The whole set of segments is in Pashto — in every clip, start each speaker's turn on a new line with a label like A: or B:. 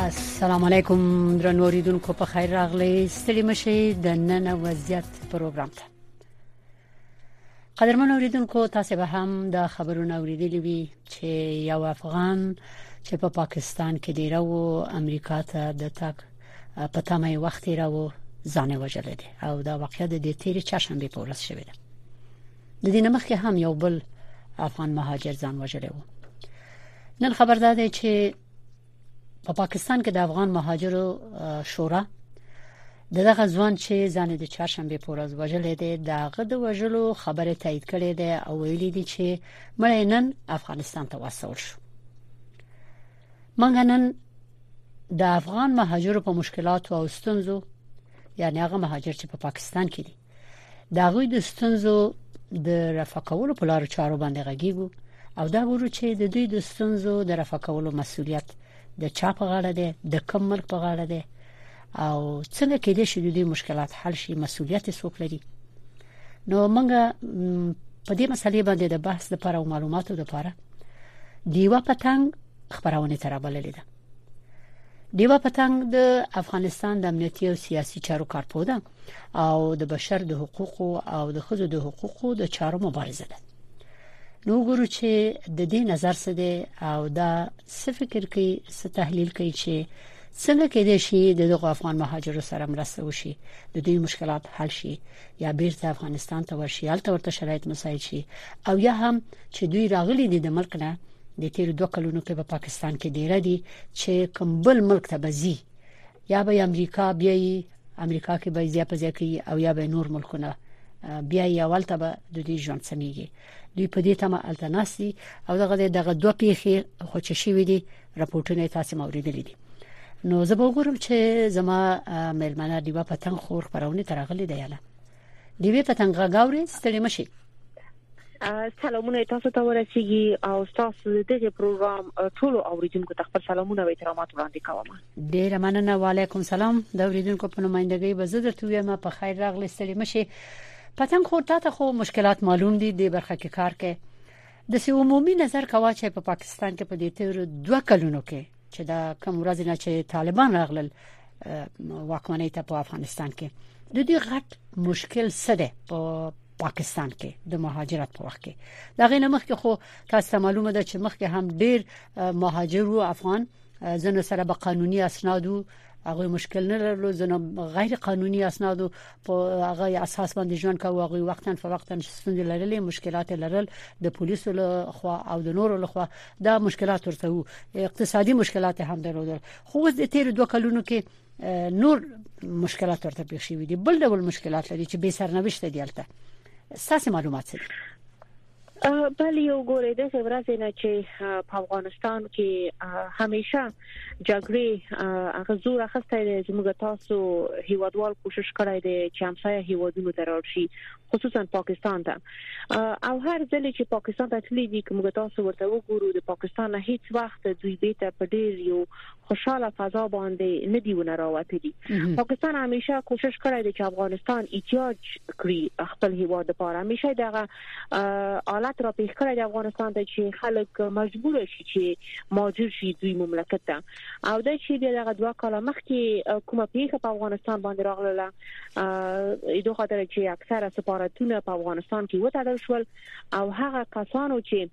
A: السلام علیکم درنو اوریدونکو په خیر راغلی ستړي مشي د نن وضعیت پروګرام ته قدرمن اوریدونکو تاسو به هم د خبرونو اوریدلی وی چې یو افغان چې په پا پاکستان کې دی راو امریکا ته د تک په تمه وخت راو ځانه وجل دي او دا واقعیت د تیر چشم به پورس شوی دی د دې نمخکې هم یو بل افغان مهاجر ځان وژلی و نن خبر ده چې په پا پاکستان کې د افغان مهاجرو شورا دغه ځوان چې ځان د چهارشنبه په ورځ وژلې ده دغه د وژلو خبره تایید کړې ده او ویلي دي چې مړ نن افغانستان ته وسول شو منګنن د افغان مهاجرو په مشکلاتو او ستونزو یعنی هغه مهاجر چې په پا پاکستان کې دي د هغوی د ستونزو د رفع کولو په لارو چارو باندې غږیږو او دا ګورو چې د دوی د ستونزو د رفع کولو مسولیت د چا په غاړه دی د کوم ملک په غاړه دی او څنګه کېدې شي د دوی مشکلات حل شي مسولیت یې څوک لري نو موږ په دې مسلې باندې د بحث لپاره او معلوماتو لپاره دیوا پتنګ خبرونه ترابللې ده دیوا پتنګ د افغانستان د امنیتي او سیاسي چارو کارپوه ده او د بشر د حقوقو او د خزو د حقوقو د چارو مبارزه ده نو ګورو چې د دې نظر څه دی او دا څه فکر کوي څه تحلیل کوي چې څنګه کېدای شي د دغه افغان مهاجرو سره مرسته وشي د دوی مشکلات حل شي یا بیرته افغانستان ته ورشي هلته ورته شرایط مساعد شي او یا هم چې دوی راغلي دي د ملک نه د تیر دوه کلونو کې په پاکستان کې ډیر دي چې کوم بل ملک ته بزي یا به امریکا بیایي امریکا کې به زیاپه ځای کوي او یا به نور ملکونه بیا یې اول ته به د دې ژوند سميږي دوی په دې تمه التناسي او دغه دغه دوه پیخي خو چې شي وي دي راپورټونه تاسو موریدلې دي نو زه به وګورم چې زما مېلمانه دیوه پتنګ خور خبرونه ترغلي دی اله دیوی په تنګ غاوري ستړي مشي
B: سلامونه تاسو ته ورسیږي او تاسو د دې پروګرام ټول اوریدونکو ته خپل سلامونه او احترامات وړاندې کوم
A: ډیر مننه وعلیکم سلام د اوریدونکو په نمائندګۍ به زه درته وایم په خیر راغلی ستړي مشي پتنګ خو تاسو خو مشکلات معلوم دي د برخه کې کار کوي داسې عمومي نظر کاوه چې په پاکستان کې په دې تیرو دوه کلونو کې چې دا کوم ورځ نه چې طالبان راغلل واکمنۍ ته په افغانستان کې د دې غټ مشکل څه دی په پاکستان کې د مهاجرت په وخت کې دا غي نمخ کې خو تاسو معلومه ده چې مخکې هم ډیر مهاجرو افغان زنه سره به قانوني اسنادو هغه مشکل نه لرلو زنه غیر قانوني اسنادو په هغه اساس باندې ژوند کاوه هغه وختن په وختن ستونزې لرلې مشکلات لرل د پولیسو له خوا او د نورو له خوا دا مشکلات ورته وو اقتصادي مشکلات هم درلودل خو د تیر دوه کلونو کې نور مشکلات ورته پیښ شوې دي بل ډول مشکلات لري چې به سرنوشت دی البته ساسي معلومات څه
B: بله یو ګورې د ورځې نه چې په افغانستان کې همیشه جګړې هغه زور اخستې دي زموږ تاسو هیوادوال کوشش کړی دی چې همسایه هیوادونو ته راشي خصوصا پاکستان ته او هر ځل چې پاکستان ته تللی دي کوم تاسو ورته وګورو د پاکستان نه هیڅ وخت دوی به ته په ډیر یو خوشاله فضا باندې نه دی ونه راوتلی پاکستان همیشه کوشش کړی دی چې افغانستان ایجاج کړی خپل هیواد لپاره همیشه دغه حالت را پیښ کړی د افغانستان ته چې خلک مجبور شي چې ماجور شي دوی مملکت ته او د چې بیا دغه دوه کاله مخکې کومه پیښه په افغانستان باندې راغله ای دوه خاطر چې اکثره سفارتونه په افغانستان کې وټړل شول او هغه کسانو چې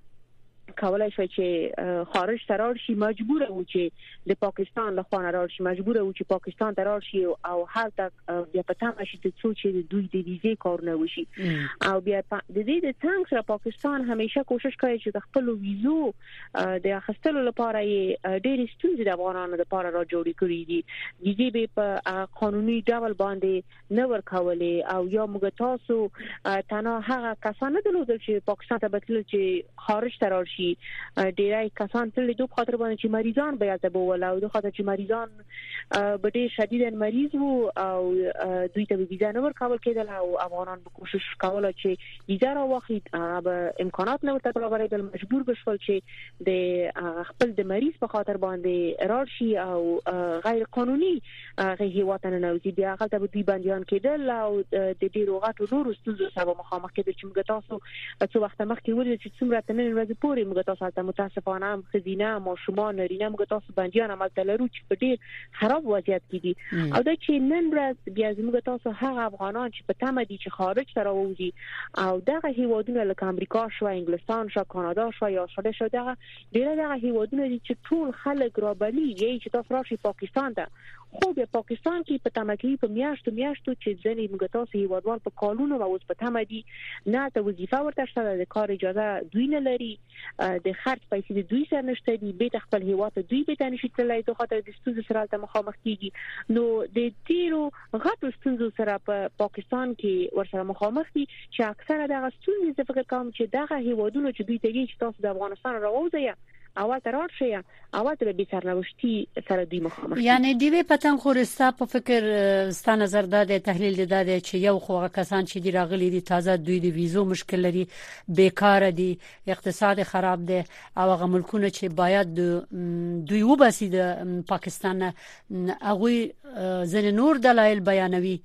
B: کولای شو چې خارج ته راړ شي مجبور وو چې د پاکستان له خوا نه راړ شي مجبور وو چې پاکستان ته راړ شي او هلته بیا په تمه شي چې څو چې دوی د ویزې کار نه وشي او بیا د دې د څنګه سره پاکستان همیشه کوشش کوي چې د خپل ویزو د اخستلو لپاره یې ډېر ستونزې د افغانانو لپاره را جوړې کړې دي د دې په قانوني ډول باندې نه ورکولې او یا موږ تاسو تنها هغه کسان نه درلودل چې پاکستان ته بتل چې خارج ته راشي ډیری کسان تل دوه خاطر باندې چې مریضان به یالته بوول او دوه خاطر چې مریضان به ډیر شدیدن مریض وو او دوی ته ویزه نه ورکول کېدل او افغانان به کوشش کوله چې ویزه را واخلي به امکانات نه ورته برابرېدل مجبور بشول چې د خپل د مریض په خاطر باندې راشي او غیر قانوني هغه هیوا ته ننوځي بیا هغه ته به دوی بنديان کېدل او د ډیرو غټو نورو ستونزو سره مخامخ کېدل چې موږ تاسو څو وخت مخکې ولیدل چې څومره تنن ورځې پورې موږ تاسو ته متاسفانه هم خزینه ماشومان نارینه موږ تاسو بنديان عمل ته لرو چې په ډیر خراب وضعیت کې دي او دا چې نن ورځ بیا موږ تاسو هغه افغانان چې په تمه دي چې خارج ته راوځي او دغه هیوادونه لکه امریکا شو انګلستان شو کاناډا شو یا استرالیا شو دغه ډیره دغه هیوادونه دي چې ټول خلک را بلی یی چې تاسو راشي پاکستان ته خو بیا پاکستان کې په تمه کې په میاشتو میاشتو چې ځنې موږ تاسو هیوادوال په کالونو او په تمه دي نه ته وظیفه ورته شته د کار اجازه دوی نه لري د خرج پیسې د دوی سره نشته دي به خپل هیواد دوی به تنشي تللی دوه خاطر د ستونزې سره ته مخامخ کیږي نو د تیرو غټو ستونزو سره په پاکستان کې ورسره مخامخ دي چې اکثره دغه ستونزې زه فکر کوم چې دغه هیوادونو چې دوی ته وی چې تاسو د افغانستان راوځي اول تر اړ شي اول تر به سرنوشتي سره دوی مخامخ
A: یعنی دی وی پتن خورستا په فکر ستا نظر دا دی تحلیل دی دا دی چې یو خو کسان چې دی راغلي دي تازه دوی د ویزو مشکل لري بیکاره دي اقتصاد خراب دی او هغه ملکونه چې باید دوی وباسي د پاکستان هغوی ځنې نور دلایل بیانوي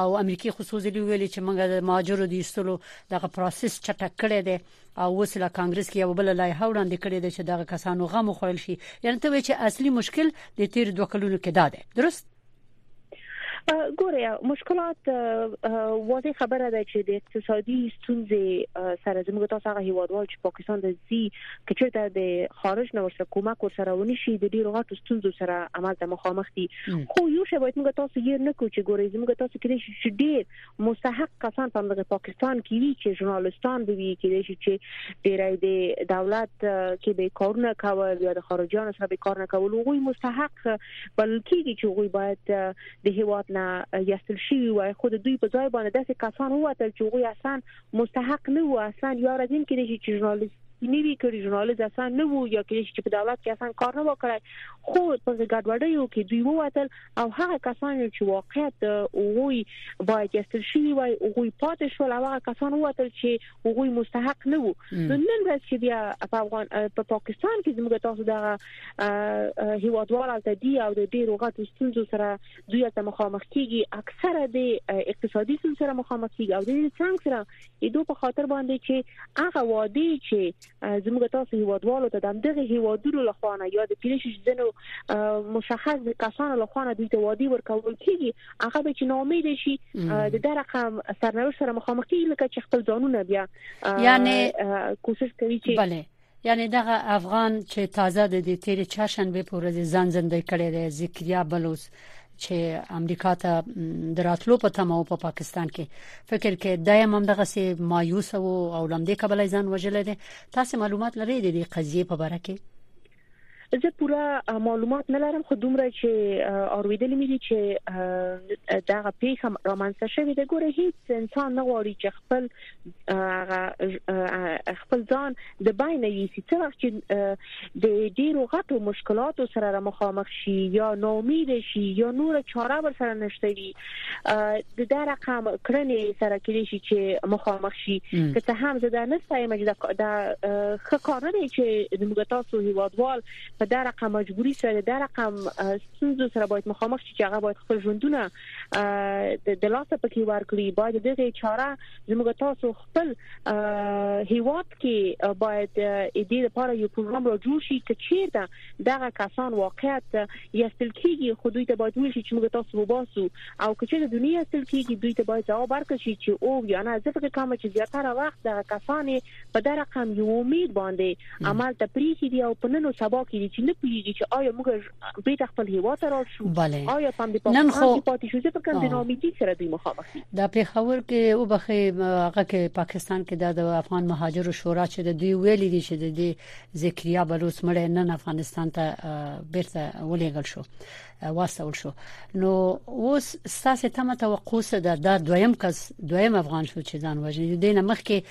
A: او امریکای خصوصي ویلي چې موږ د ماجرو د ایستلو دغه پروسس چټک کړی دی او اوس لا کانګرس کې یو بل لایحه وړاندې کړې ده چې دغه کسانو غم خوړل شي یعنی ته وی چې اصلي مشکل د تیر دوه کلونو کې دا دی درست
B: ګوره مشکلات واضح خبره ده چې د اقتصادي ستونزې سره زموږ تاسو هغه هیوادوال چې پاکستان د زی که چېرته د خارج نه ورسره کومک ورسره ونی شي د ډیرو غټو ستونزو سره عمل ته مخامخ دي خو یو شی باید موږ تاسو یې نه کوو چې ګورې زموږ تاسو کې چې ډیر مستحق کسان په دغه پاکستان کې وی چې ژورنالیستان به وی کې چې ډیرای د دولت کې به کارونه کول یا د خارجيانو سره به کار نه کول غوي مستحق بل کېږي چې غوي باید د هیواد نه یستل شي وای خو د دوی په ځای باندې داسې کسان ووتل چې غوي اصلا مستحق نه وو اصلا یا ورځ هم کېدای شي چې ژورنالیست نه وي کړي ژورنالیست اصلا نه وو یا کېدای شي چې په دولت کې اصلا کار نه وکړای خو په ګډوډیو کې دوی ووتل او هغه کسان چې واقعیت هغوی باید یستل شي وای هغوی پاتې شول او هغه کسان ووتل چې هغوی مستحق نه وو نو نن ورځ چې بیا په افغان په پاکستان کې زموږ تاسو دغه هیوادوال ته دی او د ډیرو غټو ستونزو سره دوی ته مخامخ کیږي اکثره د اقتصادي سن سره مخامخ کیږي او د څنګه سره د دوه په خاطر باندې چې هغه وادي چې زموږ تاسو هیوادوالو ته د دغه هیوادونو لخوا نه یا د پیریش ځنو مشخص کسانو لخوا نه د وادي ورکول کیږي هغه به چې نامید شي د دې رقم سرنوشت سره مخامخ کیږي لکه چې خپل ځانونه بیا
A: یعنی
B: کوشش کوي چې
A: بله یعنی دغه افغان چې تازه د دې تیر چهارشنبه په ورځ ځان زندې کړی دی ذکریا بلوس چې امریکا ته دراتلو په تمه په پاکستان کې فکر کې دایم هم دغه سي مایوس او او لمدې کبلې ځان وجلې دي تاسو معلومات لرئ د دې قضیه په اړه کې
B: زه پوره معلومات نه لرم خو دومره چې اوریدلې مې دي چې دا پیښه رامنځته شوې ده ګوره هیڅ انسان نه غواړي چې خپل خپل ځان د بینه یې چې څه وخت چې د ډیرو غټو مشکلاتو سره مخامخ شي یا ناامید شي یا نور چاره ور سره نشته وي د دا رقم کړنې سره کېږي شي چې مخامخ شي که څه هم زه دا نه ستایم چې دا خه کار نه دی چې زموږ تاسو هیوادوال په دا رقم مجبوری سره دا رقم ستونزو سره باید مخامخ شي چې هغه باید خپل ژوندونه د لاسه پکې ورکړي باید دغه چاره زموږ تاسو خپل هیواد کې باید دې لپاره یو پروګرام را جوړ شي چې چیرته دغه کسان واقعیت یستل کیږي خو دوی ته باید ویل شي چې موږ تاسو وباسو او که چېرې دوی یستل کیږي دوی ته باید ځواب ورکړ شي چې او یا نه زه فکر کوم چې زیاتره وخت دغه کسان په دا رقم یو امید باندې عمل ته پریخي دي او په نن او سبا کې دي چې نه پوهیږي چې آیا موږ به د خپل هیوا ته راشو آیا په دې
A: پاکستان کې
B: پاتې شو چې په کوم د نامیدي سره دوی مخامخ دي
A: د پیښور کې او بخې هغه کې پاکستان کې د افغان مهاجرو شورا چې د دوی ویلي دي چې د ذکریا بلوچ مړ نن افغانستان ته بیرته ولېګل شو واستول شو نو اوس ساسه تمه توقع سه ده دا دویم کس دویم افغان شو چې ځان وژني دینه مخکې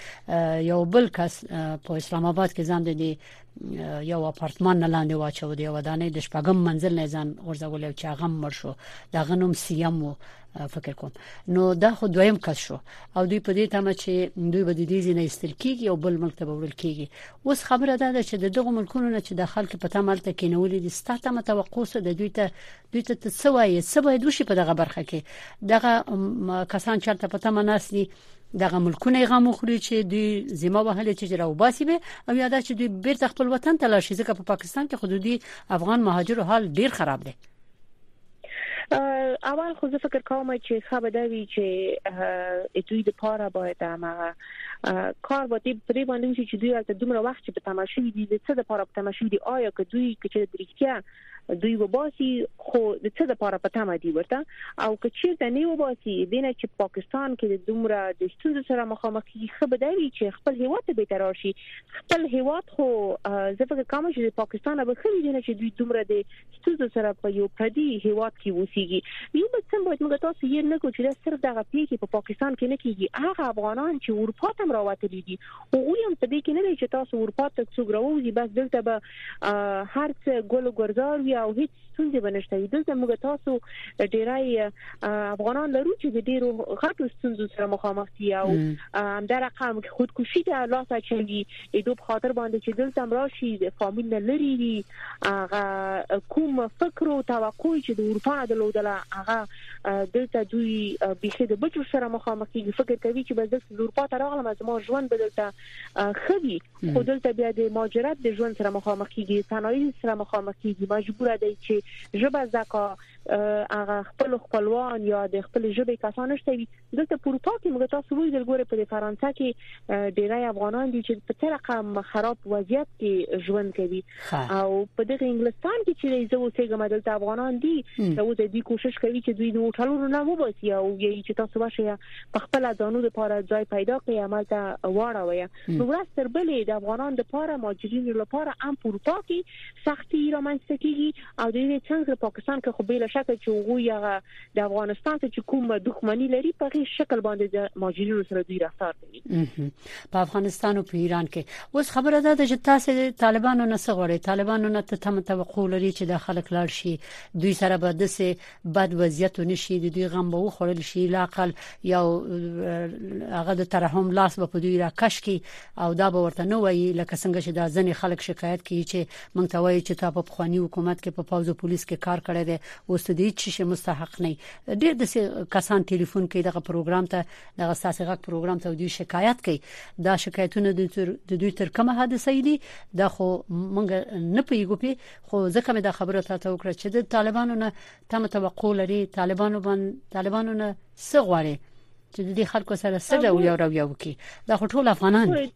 A: یو بل کس په اسلام آباد کې ځان دی یو اپارتمان نه لاندې واچو دی ودانې د شپږم منزل نه ځان ورزول او چې هغه مر شو دا غنوم سیام وو فکر کوم نو دا خو دویم کس شو او دوی په دې تمه چې دوی به د دې ځینې استل کیږي او بل ملک ته وړل کیږي اوس خبره ده چې د دغه ملکونو نه چې د خلک په تمه ملته کینولې دي ستاسو تمه توقع څه د دوی ته دوی ته څه وایي څه باید وشي په دغه برخه کې دغه کسان چې په تمه ناس دي دغه ملکونه غمو خوري چې دوی زما وهلې چې راو باسي به او یاده چې دوی بیرته خپل وطن ته لاړ شي ځکه په پاکستان کې حدودي افغان مهاجرو حال ډیر خراب دی
B: اول خو زه فکر کوم چې خبر دا وی چې دوی د پاره باید هغه کار باید پرې باندې وشي چې دوی هلته دومره وخت چې په تماشې دي د څه د پاره په تماشې دي آیا که دوی چې د ریښتیا دوی وباسي خو د څه د پاره پته ما دی ورته او که چیرته نه وباسي دینه چې پاکستان کې د دومره د ستونزو سره مخامخ کی خبر دی چې خپل هیواد به تر شي خپل هیواد خو زه فکر کوم چې پاکستان به خري دینه چې دوی دومره د ستونزو سره په یو پردي هیواد کې وسیږي یو بل څه باید موږ تاسو یې نه کو چې دا صرف دغه پیښې په پاکستان کې نه کیږي هغه افغانان چې اروپا ته راوتلي دي او هم په دې کې نه دی چې تاسو اروپا ته څوګ راوځي بس دلته به هر څه ګل ګرزار وي او هیڅ ستونزې بنشته دلته موږ تاسو ډیری افغانان لرو چې د ډیرو غټو ستونزو سره مخامخ دي او همدارقه خودکشي ته لاس اچوي ایدو په خاطر باندې چې دلته هم راشي فامیل نه لري وي هغه کوم فکر او توقع چې د اروپا نه درلودله هغه دلته دوی بيخي د بچو سره مخامخ کیږي فکر کوي چې بس دلته اروپا ته راغلم زما ژوند به دلته خوي خو دلته بیا د ماجرات د ژوند سره مخامخ کیږي تنهایی سره مخامخ کیږي مجبور دی چې ژبه زکا هغه خپل خپلوان یا د خپل ژبې کسان نشته وي دلته په اروپا کې موږ تاسو ولیدل ګوره په فرانسه کې ډیری افغانان دي چې په تر رقم خراب وضعیت کې ژوند کوي او په دغه انګلستان کې چې زه اوسېږم دلته افغانان دي دا اوس دې کوشش کوي چې دوی د هوټلونو نه وباسي او یې چې تاسو واشه په خپل ځانو لپاره ځای پیدا کړي عمل ته واړوي نو ورځ تر بلې د افغانان لپاره ماجرین لپاره هم په اروپا کې سختي رامنځته کیږي او د دې څنګه پاکستان کې خو به له شکه چې وګوي هغه د افغانستان سره چې کوم دښمنی لري په هغه شکل باندې د ماجرینو سره دوی رفتار کوي
A: په افغانستان او په ایران کې اوس خبره ده چې تاسو طالبانو نه څه غواړي طالبانو نه ته تم توقع لري چې د خلک لاړ شي دوی سره به د سه بد وضعیت نشي د دوی غم به وخورل شي لاقل یو هغه د ترحم لاس به په دوی راکش کی او دا به ورته نه وایي لکه څنګه چې دا ځنې خلک شکایت کوي چې مونږ ته وایي چې تا په پخوانی حکومت کې په پوز او پولیس کې کار کړی دی اوس ته دې چې مستحق نه ډېر د کسان ټلیفون کوي دغه پروګرام ته دغه ساسي غږ پروګرام ته دوی شکایت کوي دا شکایتونه د دوی تر کومه حد صحیح دي دا خو مونږ نه پیګو پی خو ځکه مې دا خبره تاسو وکړه چې د طالبانو نه تم توقع لري طالبانو باندې طالبانو نه څه غواړي چې د دې خلکو سره څه ډول یو راو یو کی دا ټول افغانان دي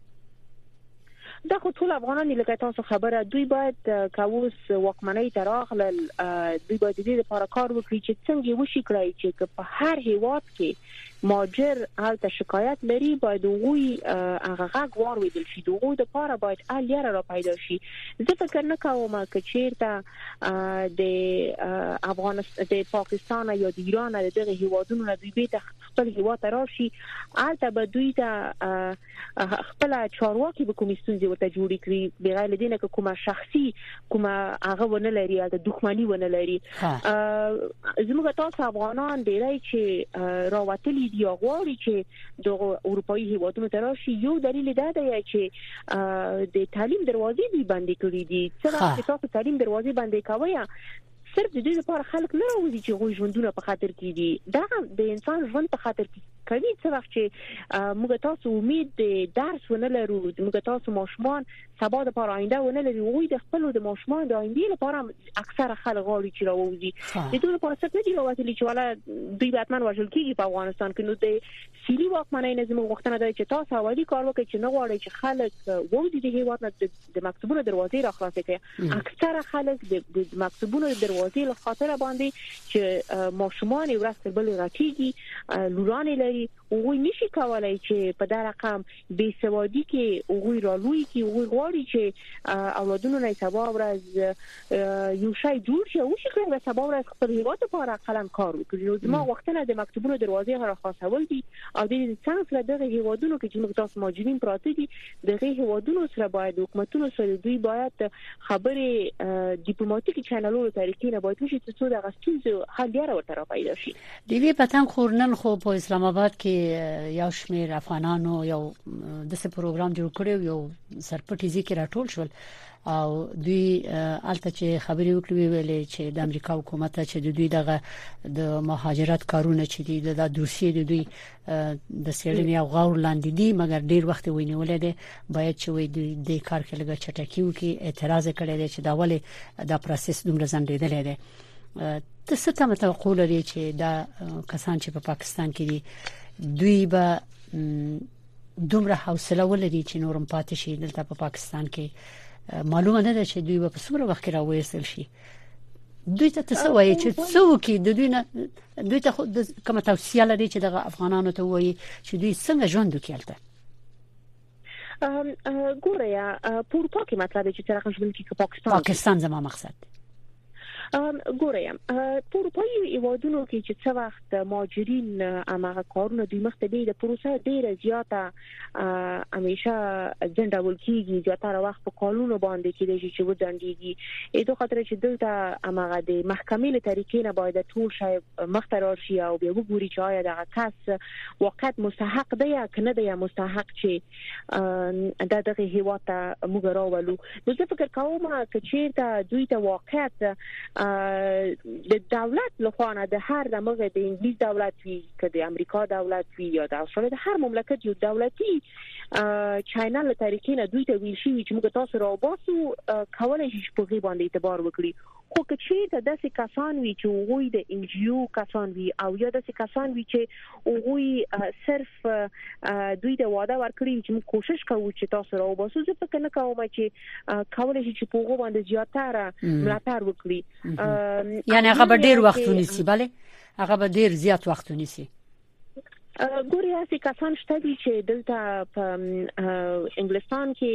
B: دا خو ټول افغانان دي لکه تاسو خبره دوی باید کاوس واکمنۍ ته راغلل دوی باید د دې لپاره کار وکړي چې څنګه وشي کړای چې په هر هیواد کې ماجر هلته شکایت لري باید وګوي هغه غږ وارویدل شي دوی د لپاره باید الیره را پیدا شي زه فکر نه کوم چې چیرته د افغانستان د پاکستان یا د ایران د دغه هیوادونو نه دوی به خپل هیوا ته راشي البته به دوی ته خپل چارواکي به کومې ستونزې ورته جوړ کړي بغیر لدې نه کومه شخصي کومه هغه ونه لري یا د دښمنۍ ونه لري زموږ تاسو افغانان ډیری چې راوتلي دي غواړي چې دغه اروپאי هیوادونو ته راشي یو دلیل دا دی چې د تعلیم دروازې دی باندې کړې دي څه وخت چې تاسو تعلیم دروازې باندې کوي صرف د دې لپاره خلک نه راوځي چې غوي ژوندونه په خاطر کې دي دا د انسان ژوند په خاطر کې کوي څه وخت چې موږ تاسو امید د درس ونه لرو موږ تاسو ماشومان سبا د پاره آینده ونه لري وي د خپل د ماشومان د آینده لپاره اکثره خلک غواړي چې راووزي د دوی لپاره څه نه دی راوتلی چې ولا دوی باتمن وژل کیږي په افغانستان کې نو د سیلی واکمنۍ نه زموږ غوښتنه ده چې تاسو اولی کار وکړئ چې نه غواړي چې خلک ووزي د هیواد نه د مکتبونو دروازې را خلاصې کړي اکثره خلک د مکتبونو دروازې له خاطر باندې چې ماشومان ورځ تر بلې راټیږي لورانې لري هغوی نشي کولای چې په دا رقم بې سوادي کې هغوی رالوی کی هغوی غواړي چې اولادونو نه سبا ورځ یو شی جوړ شي او شي څنګه سبا ورځ خپل هیواد لپاره اقلا کار وکړي نو زما غوښتنه د مکتوبونو دروازې را خلاصول دي او د څنګ سره دغه هیوادونو کې چې موږ تاسو ماجرین پراته دي دغه هیوادونو سره باید حکومتونو سره دوی باید خبرې ډیپلوماټیک چینلونو طریقې نه باید وشي چې څو دغه ستونزې حل لاره ورته را پیدا شي
A: دیوی پتنګ خور نن خو په اسلام آباد کې یو شمیر افغانانو یو د څه پروګرام جوړ کړو یو سرپټی ذکر راټول شول او دوی الته چې خبرې وکړې ویلې چې د امریکا حکومت چې د دوی دغه د مهاجرت کارونه چې دي د دوسیې د دوی د سیړنې او غور لاندې دي مګر ډیر وخت وینولې دي باید چې وي د کار کې لګ چټکی وکي اعتراض کړي دي چې دا ولې دا پروسس دومره ځنډیدل دي ته څه تمه توقع لري چې دا کسان چې په پاکستان کې دي دوی به دومره حوصله ولري چې نورم پاتې شي دلته په پاکستان کې معلومه نه ده چې دوی به په څومره وخت کې راوېستل شي دوی ته څه وایي چې څوک د دوی نه دوی ته کومه توصيه لري چې د افغانانو ته وایي چې دوی څنګه ژوند وکړي
B: ګوره یا په اروپا کې مطلب چې تر هغه ژوند کې پاکستان
A: پاکستان زما مقصد
B: ګورم په اروپאי ایوادونو کې چې څو وخت ماجرین امغه کارونه دوی مخته دی د پروسه ډیره زیاته همیشه ځندول کیږي زیاتره وخت په قانونو باندې کېږي چې ودانډيږي اې دوه خاطر چې دلته امغه د محکمې له طریقې نه باید ټول شی مخته راشي او به وګوري چې آیا دغه کس واقعیت مستحق دی یا کنه دی مستحق چې د دغه هیوا ته موږ راولو نو زه فکر کوم چې چیرته دوی ته واقعیت د دولت لخوا نه د هر دمغه د انګلیس دولت وی که د امریکا دولت وی یا د استرالیا د هر مملکت یو دولتي چینل طریقې نه دوی ته ویل شي چې موږ تاسو راوباسو کولای شي په غي باندې اعتبار وکړي خو که چیرته داسې کسان وي چې هغوی د ان جی او کسان وي او یا داسې کسان وي چې هغوی صرف دوی د واده ورکړي چې موږ کوشش کوو چې تاسو راو باسو زه فکر نه کوم چې کولای شي چې په هغه باندې زیاتره ملاتړ وکړي
A: یعنی هغه به ډیر وخت ونیسي bale هغه به ډیر زیات وخت ونیسي
B: ګوري هسي کسان شته دي چې دلته په انګلستان کې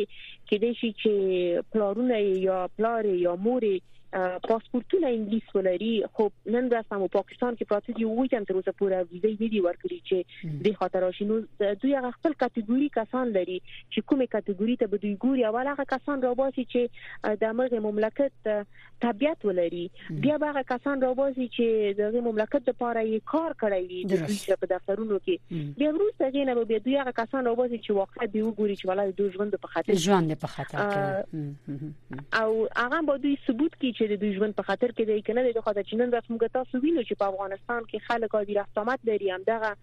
B: کې دي چې پلارونه یا پلار یا مور پاسپورتونه انګلیس ولري خو نن ورځ هم پاکستان کې پراته دي وایي چې تر اوسه پورې ویزه یې دی ورکړي چې د خاطر راشي نو دوی هغه خپل کټګوري کسان لري چې کومه کټګوري ته به دوی ګوري او هغه کسان راوباسي چې د امر مملکت تابعیت ولري بیا به هغه کسان راوځي چې د مملکت لپاره یې کار کړی وي د دوی سره په دفترونو کې بیا وروسته غي نه به دوی هغه کسان راوځي چې واقعا دی وګوري چې ولای دوی ژوند په خاطر
A: ژوند په خاطر کې
B: او هغه به دوی ثبوت کوي چې د دوی ژوند په خاطر کې دی کنه د خاطر چې نن ورځ موږ تاسو وینو چې په افغانستان کې خلک عادي رفتامت لري هم دغه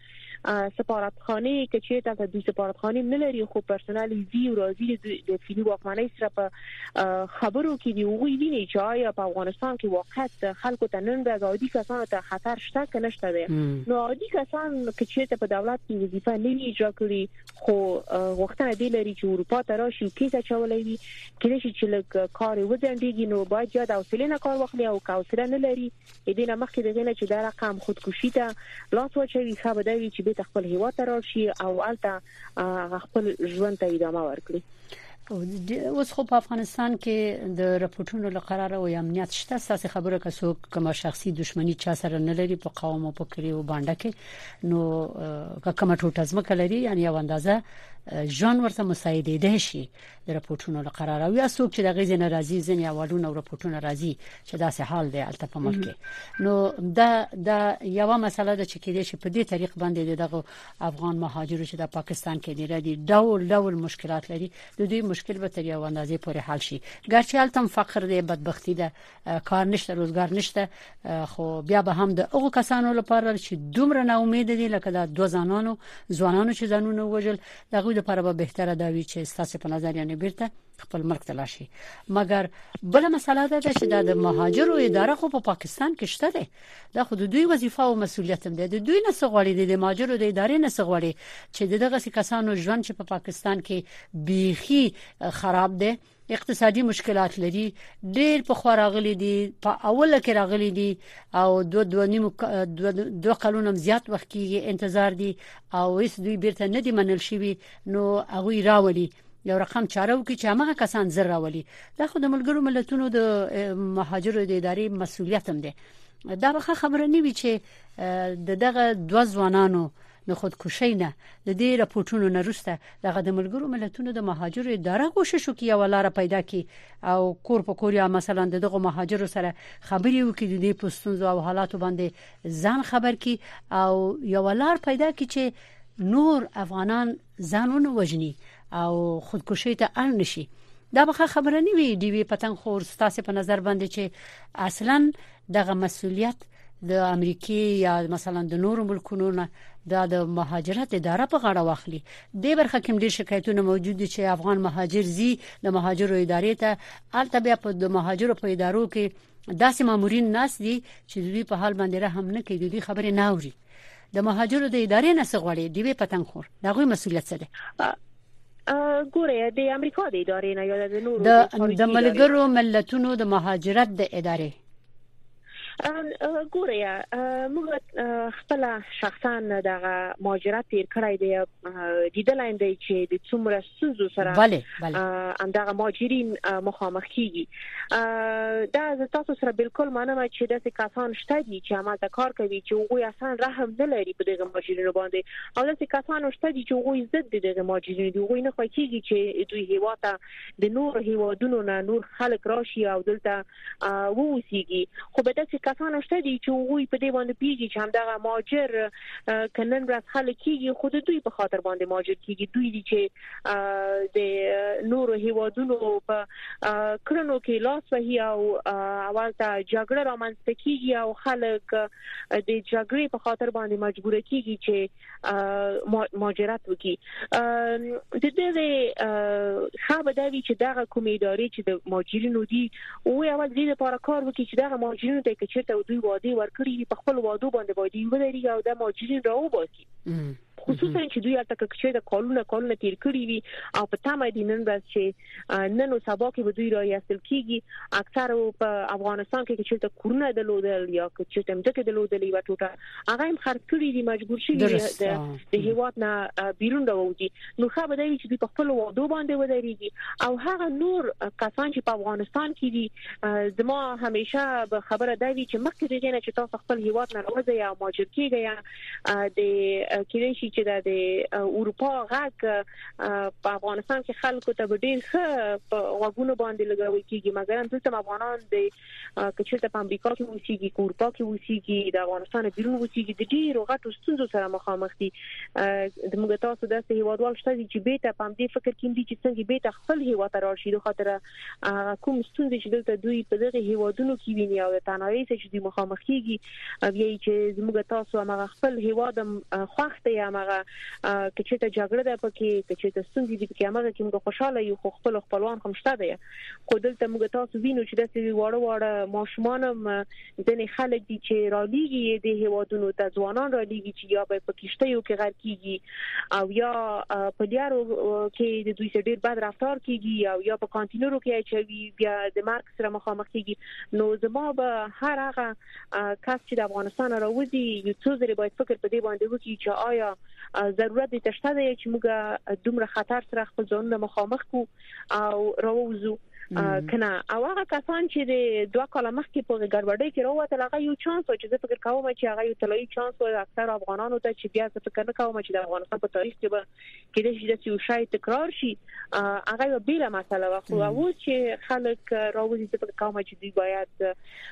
B: سفارتخانه که چیرته د دوی سفارتخانه نه لري خو پرسونل زی او راځي د فیلی واکمنۍ سره په خبرو کې دی وی ویني چې آیا په افغانستان کې واقعیت خلکو ته نن ورځ عادي کسانو ته خطر شته که نشته دی نو عادي کسان که چیرته په دولت کې وظیفه نه وی اجرا کړي خو غوښتنه دی لري چې اروپا ته راشي او کیسه چولې وي کله چې لږ کار وځنډيږي نو باید یاد حوصله نه کار واخلي او حوصله نه لري له دې نه مخکې د هغې نه چې دا رقم خودکشي ته لاس واچوي، ښه به دا وي چې بېرته خپل هېواد ته لاړ شي او هلته هغه خپل ژوند ته ادامه ورکړي.
A: اوس خو په افغانستان کې د رپورټونو له قراره وي امنیت شته ستاسو خبره که څوک کومه شخصي دښمنی چا سره نه لري په قوم او په کلی او باندې کې نو که کومه ټوټه ځمکه لري یعنی یو اندازه ژوند ورته مساعدې ده شي د رپورټونو له قرار او یا څوک چې د غیزې ناراضي ځنی اوالونه او رپورټونه راځي چې دا سه حال دی الته په ملک نو دا دا یو مسله ده چې کې دې شي په دې طریق باندې دغه افغان مهاجرو چې د پاکستان کې دی ردی ډول ډول مشکلات لري د دې مشکل به تر یو اندازې پورې حل شي ګرچې الته فقر دی بدبختی ده کار نشته روزګار نشته خو بیا به هم د هغو کسانو لپاره چې دومره نا امید دي لکه دا دوه ځانانو ځوانانو چې ځانونه وژل دغه لپاره به بهتره دا وي چې ستاسو په نظر یې بیرته خپل ملک ته لاړ شي مګر بل مسله ده چې دا د مهاجرو اداره خو په پا پاکستان کې شته ده دا خو د دوی وظیفه او مسولیت هم ده د دوی نه سغړي د مهاجرو د ادارې نه سغړي چې دغه کسانو ژوند چې په پا پاکستان کې بیخي خراب ده اقتصادي مشکلات لري ډېر په خو راغلي دي په اوله کې راغلي دي او دو دو نیم دو, دو کلونم زیات وخت کیږي انتظار دي او هیڅ دوی بیرته نه دي منل شوی نو هغه راولي یو رقم چاره وکړي چې هغه کسان زر راولي دا خو د ملګرو ملتونو د مهاجرو د ادارې مسولیت هم دی دا به خبره نه وي چې د دغه دوه ځوانانو د خودکشۍ نه د دې رپوټونو نه روسته دغه د ملګرو ملتونو د مهاجرو اداره کوشش وکړي یو لار پیدا کړي او کور په کور یا مثلا دغه مهاجرو سره خبرې وکړي د دې پستونزو او حالاتو باندې ځان خبر کړي او یو لار پیدا کړي چې نور افغانان ځانونه وژني او خودکشي ته اړ نشي دا به خبره نه وي دی وی پتنګ خور ستاسو په نظر باندې چې اصلا دغه مسولیت د امریکای یا مثلا د نورو ملکونو نه د مهاجرت اداره په غاړه واخلي د برخه کې ډیر شکایتونه موجود دي چې افغان مهاجر زی د مهاجرو ادارې ته البته بیا په د مهاجرو په ادارو کې داسې مامورین ناس دي چې دوی په حال باندې رحم نه کوي دوی خبرې نه اوري د مهاجرو د ادارې نه څه غواړي دی په پتنګ خور دا غوي مسولیت څه دی
B: ګوره د امریکا د ادارې نه یا د
A: نورو د ملګرو ملتونو د مهاجرت د ادارې
B: ګوره یا موږ خپل شخصا دغه ماجرا تیر کړای دی دیدلاین دی چې د څومره سوزو سره اندغه ماجرین مخامخ کیږي دا زه تاسو سره بالکل منم چې داسې کسان شته دي چې عمل ته کار کوي چې هغه اصلا رحم نه لري په دغه ماجرینو باندې او داسې کسان شته دي چې هغه ضد دغه ماجرینو دی هغه نه خوښیږي چې دوی هیوا ته د نور هیوادونو نه نور خلک راشي او دلته ووسیږي خو به داسې کسان شته دي چې وګوي په دې باندې پیږي چې همدغه ماجر کنن راز خلک کیږي خو د دوی په خاطر باندې ماجر کیږي دوی دي چې د نورو هیوادونو په کړنو کې لاس وهي او اول ته جګړه رامنځته کیږي او خلک د جګړې په خاطر باندې مجبور کیږي چې مهاجرت وکړي د دې خبره دا وی چې دا کوم ادارې چې د مهاجرینو دي او یو د دې لپاره کار وکړي چې دا مهاجرینو ته چې ته دوی وادي ورکړي په خپل وادو باندې باید یو لري او دا مهاجرین راوباسي خصوصا چې دوی البته کچې د کالونه کالونه تیر کړی وي او په تمه دي نن ورځ چې نن او سبا کې به دوی را یستل کیږي اکثر په افغانستان کې چې ته کورونه د لودل یا چې تم ټکه د لودل یو ټوټه هغه هم خرڅ کړی دی مجبور شي د هیواد نه بیرون راوځي نو خا به دی چې په خپل وادو باندې ودرېږي او هغه نور کسان چې په افغانستان کې دي زما همیشه به خبره دا وی چې مخکې دې نه چې تاسو خپل هیواد نه راوځي یا ماجر کیږي د کېدای شي چې د اروپا غږ په افغانستان کې خلکو ته به ډیر ښه په غوګونو باندې لګول کیږي مګر هم دلته افغانان د کچته په امریکا کې اوسېږي کورپا کې اوسېږي د افغانستان بیرون اوسېږي د ډیرو غټو ستونزو سره مخامخ دي د موږ تاسو داسې هیوادوال شته چې بیت په دې فکر کې دي چې څنګه بیت خپل هیواد ته راشي د خاطر هغه کوم ستونزې چې دلته دوی په دغه هیوادونو کې ویني او د تنهایی سره چې دوی مخامخ کیږي بیا چې زموږ تاسو هغه خپل هیواد خوښ دی هغه کچې ته جګړه ده پکې کچې ته ستونزې دي پکې هغه کې موږ خوشاله یو خو خپل خپلوان هم شته دی خو دلته موږ تاسو وینو چې د سوي واړه واړه ماشومان ځنې خلک دي چې رالیږي یې د هیوادونو ته ځوانان رالیږي چې یا به په کیشتیو کې غر کیږي او یا په لیارو کې د دوی سره ډیر بد رفتار کیږي او یا په کانټینرو کې اچوي بیا د مرګ سره مخامخ کیږي نو زما به هر هغه کس چې د افغانستان راوځي یو څو ځله باید فکر په دې باندې وکړي چې آیا ضرورت دې تشته دی چې موږ دومره خطر سره خپل ځانونه مخامخ کو او راووزو کنه او هغه کسان چې د دوه کال مخکې په ګډوډۍ کې راووتل هغه یو چانس و چې زه فکر کوم چې هغه یو طلایی چانس و اکثر افغانانو ته چې بیا زه فکر نه کوم چې د افغانستان په تاریخ کې به کې د شي یو شای تکرار شي هغه یو بیره مسله و خو او چې خلک راوځي زه فکر کوم چې دوی باید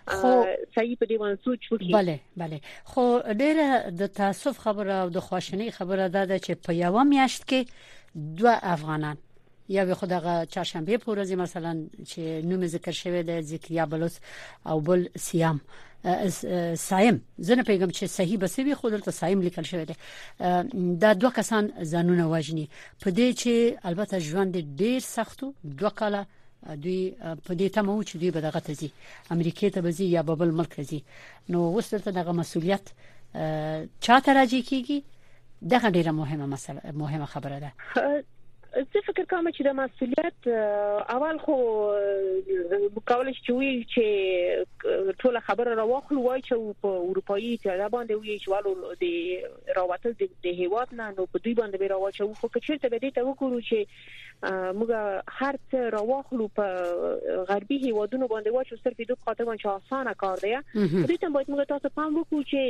B: خو صحیح په دې باندې سوچ وکړي
A: bale bale خو ډیره د تاسف خبره او د خوشنۍ خبره ده چې په یو میاشت کې دوه افغانان یا وی خدغه چهارشنبه په ورځ مثلا چې نوم ذکر شوی د ذکریا بلوس او بل سیام سایم زنه پیغام چې صحیح بسوي خو دلته سایم لیکل شوی دی دا دوه کسان ځانونه وژني په دې چې البته ژوند ډیر سختو دوه کاله دوی په دې تمه و چې دوی به دغه ته ځي امریکای ته به ځي یا به بل ملک ته ځي نو اوس دلته دغه مسولیت چاته راځي کیږي دغه ډیره مهمه مسله مهمه خبره ده
B: زه فکر کوم چې د مسولیت اول خو کولای شي وی چې ټول خبره را واخلو وای چې په اروپאי اتحادیه باندې وی چې والو د راوتل د هیواد نه نو په دوی باندې به راوچو خو کچیرته به دې ته وګورو چې موږ هر څه راوخلو په غربي هیوادونو باندې واچو صرف دوی خاطر باندې چې اسانه کار دی دوی ته باید موږ تاسو پام وکړو چې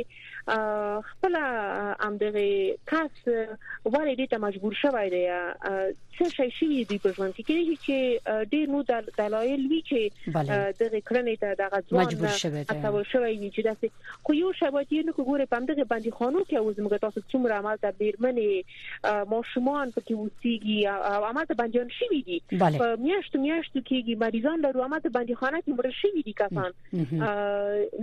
B: خپل امدغه کس ولې دې ته مجبور شوی دی څه شي شي دی په ژوند کې کېږي چې ډیر نو د دلایل وی چې دغه کړنې ته دغه ځوان
A: مجبور شوی دی
B: تاسو شوی وی چې داسې خو یو شی باید یو نو ګوره په امدغه باندې خانو کې اوس موږ تاسو څومره عمل ته بیرمنې ماشومان پکې اوسېږي او اماته بنديان شوي دي په میاشتو میاشتو کېږي مریضان لرو اماته باندې خانه کې مړ شوي دي کسان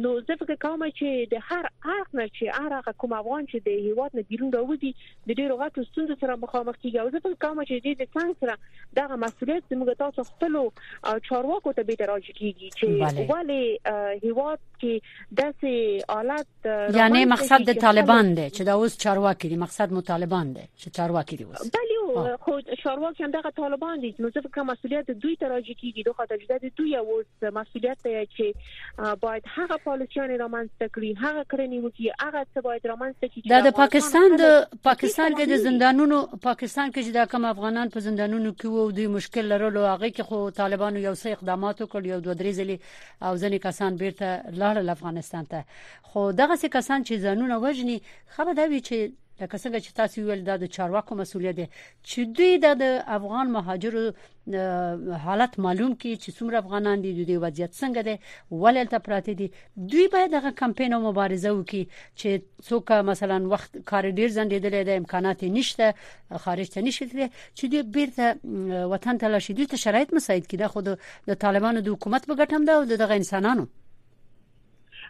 B: نو زه فکر کوم چې د هر اړخ نه چې هر هغه کوم افغان چې د هیواد نه بیرون راوځي د ډیرو غټو ستونزو سره مخامخ کیږي او زه فکر کوم چې د دې څنګه سره دغه مسولیت زموږ تاسو خپل چارواکو ته به راځي کیږي چې ولې هیواد کې داسې حالات
A: یعنی مقصد د طالبان دی چې دا اوس چارواکي دي مقصد مو طالبان دی چې چارواکي دي اوس
B: بله خو چارواکي هم دغه طالبان دي نو ځکه کوم مسولیت دوی ته راځي کیږي دوه خاطر چې د دوی اوس مسولیت دی چې باید هغه پالیسیان رامنځته کړي هغه کړنی وکړي هغه څه باید رامنځته کړي دا
A: د پاکستان د پاکستان کې د زندانونو پاکستان کې چې دا کوم افغانان په زندانونو کې وو دوی مشکل لرلو هغه کې خو طالبانو یو څه اقدامات وکړ یو دوه درې ځلې او ځنې کسان بیرته لاړل افغانستان ته خو دغه څه کسان چې ځانونه وژني خبر دا وی چې لکه څنګه چې تاسو ویل دا د چارواکو مسولیت دی چې دوی د افغان مهاجرو حالت معلوم کړي چې څومره افغانان دي دوی وضعیت څنګه دی ولې ته پراته دي دوی باید دغه کمپاین او مبارزه وکړي چې څوک مثلا وخت کار ډیر ځندېدل د امکانات نشته خارج ته نشي تللی چې دوی بیرته وطن ته لاشي دوی ته شرایط مساعد کړي خو د طالبانو د حکومت په ګټم ده او دغه انسانانو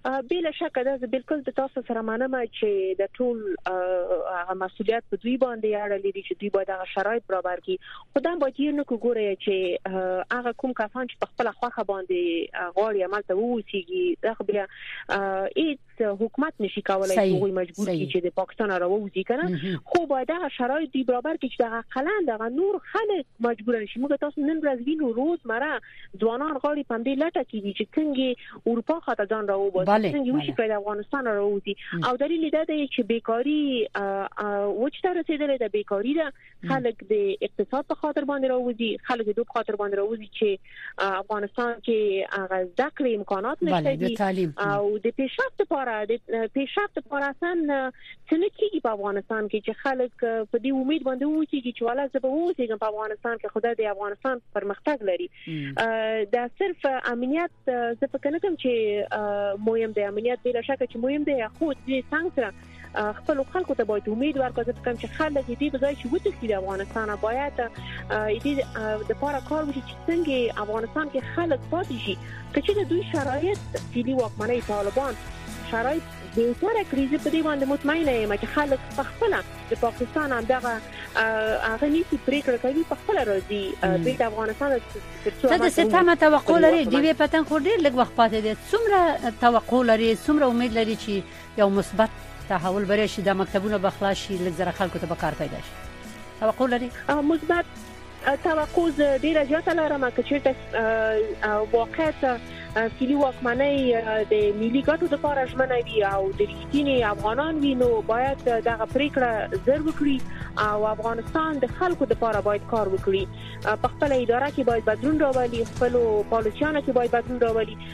B: بل شک دا بالکل د تاسو سره منم چې د ټول هغه مسولیت په دوی باندې اړه لري چې دوی باید هغه شرایط برابر کړي خو دا باید یو نو ګوري چې هغه کوم کسان چې په خپل خوخه باندې غواړي عمل ته ووسیږي دا خو بیا ته حکومت نشي کولای چې هغه مجبور کړي چې د پاکستان راووځي کنه خو باید هغه شرایط دی برابر کړي چې هغه قلان دغه نور خلک مجبور نشي موږ تاسو نن ورځ وینو روز مره ځوانان غاړي پندې لټه کوي چې څنګه اروپا خاطر ځان راووځي څنګه وشي په افغانستان راووځي او دلیل دا دی چې بیکاری وچ ته رسیدلې ده بیکاری ده خلک د اقتصاد په خاطر باندې راوځي خلک د دوه خاطر باندې راوځي چې افغانستان کې هغه زده کړې امکانات نشته دي او د پیشرفت لپاره د پیشرفت لپاره اصلا څنګه کیږي په افغانستان کې چې خلک په دې امید باندې وکیږي چې ولا زه به اوسېږم په افغانستان کې خدای د افغانستان پرمختګ لري دا صرف امنیت زه فکر نه کوم چې مهم دی امنیت بل شک چې مهم دی خو دې څنګه خپل خلکو ته باید امید ورکړي چې کوم چې خلک دې په ځای چې وتښتي د افغانستان باید دې د پاره کار وکړي چې څنګه افغانستان کې خلک پاتې شي که چې دوی شرایط فعلی واکمنۍ طالبان شرایط د سره کریزه په دې باندې مطمئنه یم چې خلک په خپل د پاکستان همدغه هغه نیسی پریکړه کوي په خپل راځي بیت افغانستان
A: ته د ستامه توقع لري دی وی پتن خو ډیر لږ وخت پاتې دي څومره توقع لري څومره امید لري چې یو مثبت تحول بری شي دا مکتبونه به خلاص شي لږ زره خلکو ته به کار پیدا شي توقع لري
B: مثبت توقع زه ډیره زیاته لرم چې چیرته واقعا سیلي واکمنۍ د ملي ګټو لپاره ژمنه وي او د رښتینی افغانان وي نو باید دغه پریکړه زر وکړي او افغانستان د خلکو لپاره باید کار وکړي په خپل اداره کې باید بدلون راولي خپل پالیسیانو کې باید بدلون راولي